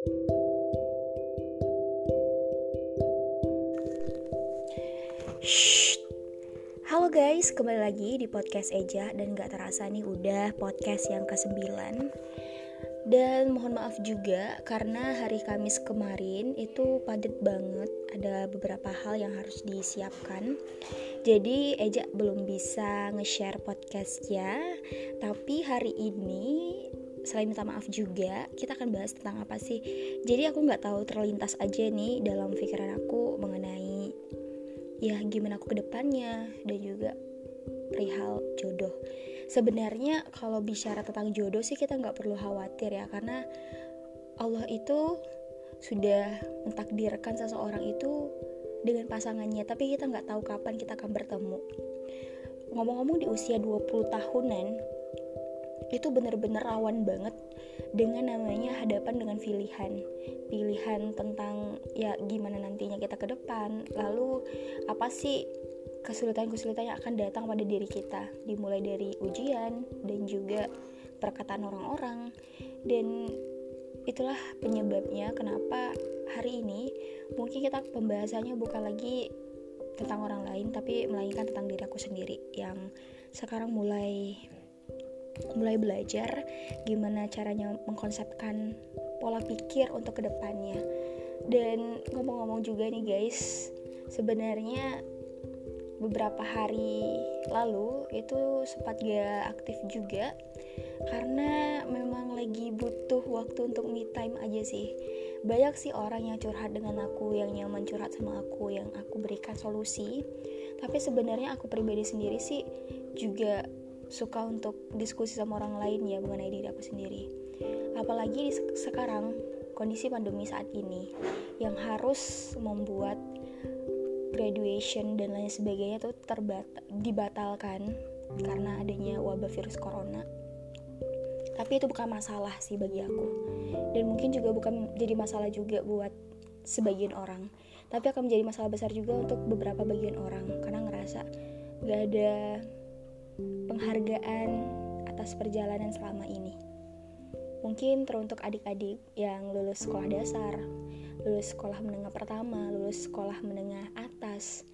Halo guys, kembali lagi di podcast Eja dan gak terasa nih udah podcast yang ke-9 Dan mohon maaf juga karena hari Kamis kemarin itu padat banget Ada beberapa hal yang harus disiapkan. Jadi Eja belum bisa nge-share podcastnya Tapi hari ini selain minta maaf juga kita akan bahas tentang apa sih? Jadi aku nggak tahu terlintas aja nih dalam pikiran aku mengenai ya gimana aku ke depannya dan juga perihal jodoh. Sebenarnya kalau bicara tentang jodoh sih kita nggak perlu khawatir ya karena Allah itu sudah mentakdirkan seseorang itu dengan pasangannya tapi kita nggak tahu kapan kita akan bertemu. Ngomong-ngomong di usia 20 tahunan itu bener-bener rawan banget dengan namanya hadapan dengan pilihan. Pilihan tentang ya gimana nantinya kita ke depan lalu apa sih kesulitan-kesulitan yang akan datang pada diri kita dimulai dari ujian dan juga perkataan orang-orang. Dan itulah penyebabnya kenapa hari ini mungkin kita pembahasannya bukan lagi tentang orang lain tapi melainkan tentang diri aku sendiri yang sekarang mulai mulai belajar gimana caranya mengkonsepkan pola pikir untuk ke depannya. Dan ngomong-ngomong juga nih guys sebenarnya beberapa hari lalu itu sempat gak aktif juga karena memang lagi butuh waktu untuk me time aja sih. Banyak sih orang yang curhat dengan aku yang nyaman curhat sama aku yang aku berikan solusi. Tapi sebenarnya aku pribadi sendiri sih juga suka untuk diskusi sama orang lain ya mengenai diri aku sendiri. Apalagi di sekarang kondisi pandemi saat ini yang harus membuat graduation dan lain sebagainya tuh terbat dibatalkan karena adanya wabah virus corona. Tapi itu bukan masalah sih bagi aku. Dan mungkin juga bukan jadi masalah juga buat sebagian orang. Tapi akan menjadi masalah besar juga untuk beberapa bagian orang karena ngerasa gak ada penghargaan atas perjalanan selama ini. Mungkin teruntuk adik-adik yang lulus sekolah dasar, lulus sekolah menengah pertama, lulus sekolah menengah atas,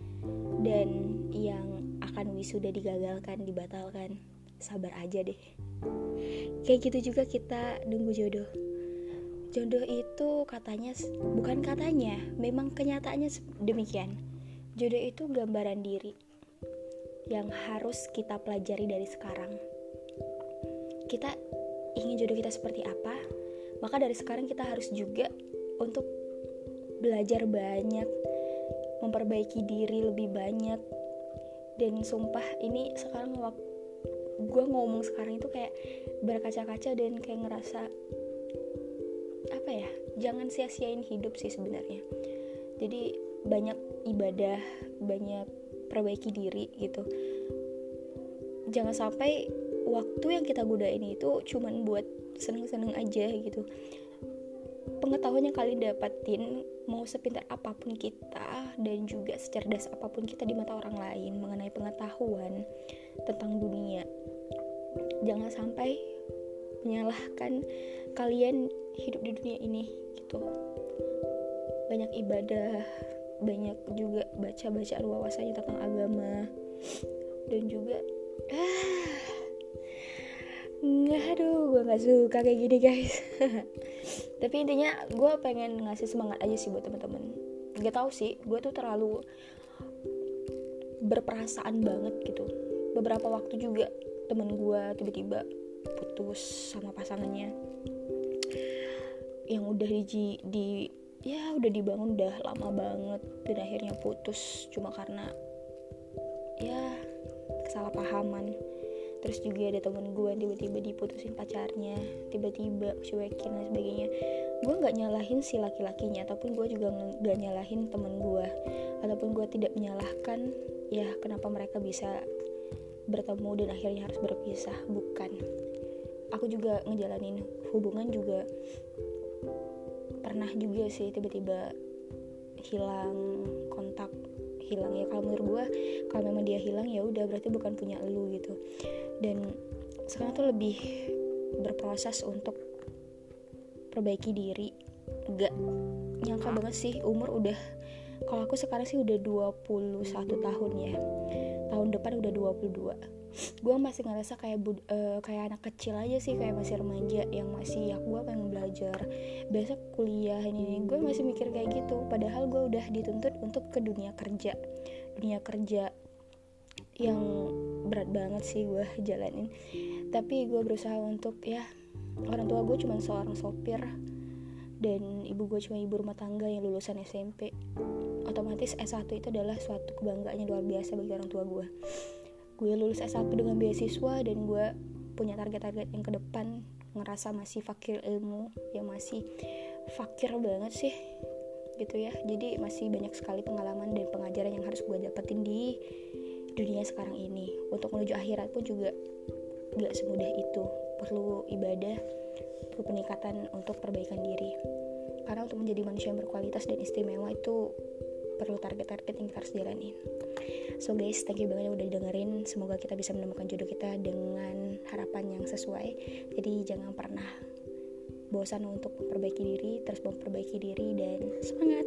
dan yang akan wisuda digagalkan, dibatalkan. Sabar aja deh. Kayak gitu juga kita nunggu jodoh. Jodoh itu katanya, bukan katanya, memang kenyataannya demikian. Jodoh itu gambaran diri yang harus kita pelajari dari sekarang. Kita ingin jodoh kita seperti apa, maka dari sekarang kita harus juga untuk belajar banyak, memperbaiki diri lebih banyak. Dan sumpah ini sekarang waktu gue ngomong sekarang itu kayak berkaca-kaca dan kayak ngerasa apa ya jangan sia-siain hidup sih sebenarnya jadi banyak ibadah banyak perbaiki diri gitu. Jangan sampai waktu yang kita gunain itu cuman buat seneng-seneng aja gitu. Pengetahuan yang kalian dapatin mau sepintar apa pun kita dan juga secerdas apa pun kita di mata orang lain mengenai pengetahuan tentang dunia jangan sampai menyalahkan kalian hidup di dunia ini gitu. Banyak ibadah banyak juga baca-baca wawasannya tentang agama. Dan juga ah, nggak aduh gue nggak suka kayak gini guys. Tapi intinya gue pengen ngasih semangat aja sih buat temen-temen. Gak tau sih gue tuh terlalu berperasaan banget gitu. Beberapa waktu juga temen gue tiba-tiba putus sama pasangannya. Yang udah di, di ya udah dibangun udah lama banget dan akhirnya putus cuma karena ya kesalahpahaman. Terus juga ada temen gue yang tiba-tiba diputusin pacarnya tiba-tiba cuekin dan sebagainya. Gue nggak nyalahin si laki-lakinya ataupun gue juga nggak nyalahin temen gue ataupun gue tidak menyalahkan ya kenapa mereka bisa bertemu dan akhirnya harus berpisah bukan. Aku juga ngejalanin hubungan juga pernah juga sih tiba-tiba hilang kontak hilang ya. Kalau menurut gue kalau memang dia hilang ya udah berarti bukan punya lu gitu. Dan sekarang tuh lebih berproses untuk perbaiki diri. Gak nyangka banget sih umur udah kalau aku sekarang sih udah 21 tahun ya. Tahun depan udah 22 gue masih ngerasa kayak bud, uh, kayak anak kecil aja sih kayak masih remaja yang masih ya gue pengen belajar. Besok kuliah ini, ini gue masih mikir kayak gitu. Padahal gue udah dituntut untuk ke dunia kerja. Dunia kerja yang berat banget sih gue jalanin. Tapi gue berusaha untuk ya orang tua gue cuma seorang sopir dan ibu gue cuma ibu rumah tangga yang lulusan SMP otomatis S1 itu adalah suatu kebanggaan yang luar biasa bagi orang tua gue gue lulus S1 dengan beasiswa dan gue punya target-target yang ke depan ngerasa masih fakir ilmu yang masih fakir banget sih gitu ya. Jadi masih banyak sekali pengalaman dan pengajaran yang harus gue dapetin di dunia sekarang ini. Untuk menuju akhirat pun juga gak semudah itu. Perlu ibadah perlu peningkatan untuk perbaikan diri. Karena untuk menjadi manusia yang berkualitas dan istimewa itu perlu target-target yang kita harus jalanin. So guys thank you banget yang udah dengerin semoga kita bisa menemukan jodoh kita dengan harapan yang sesuai. Jadi jangan pernah bosan untuk memperbaiki diri terus memperbaiki diri dan semangat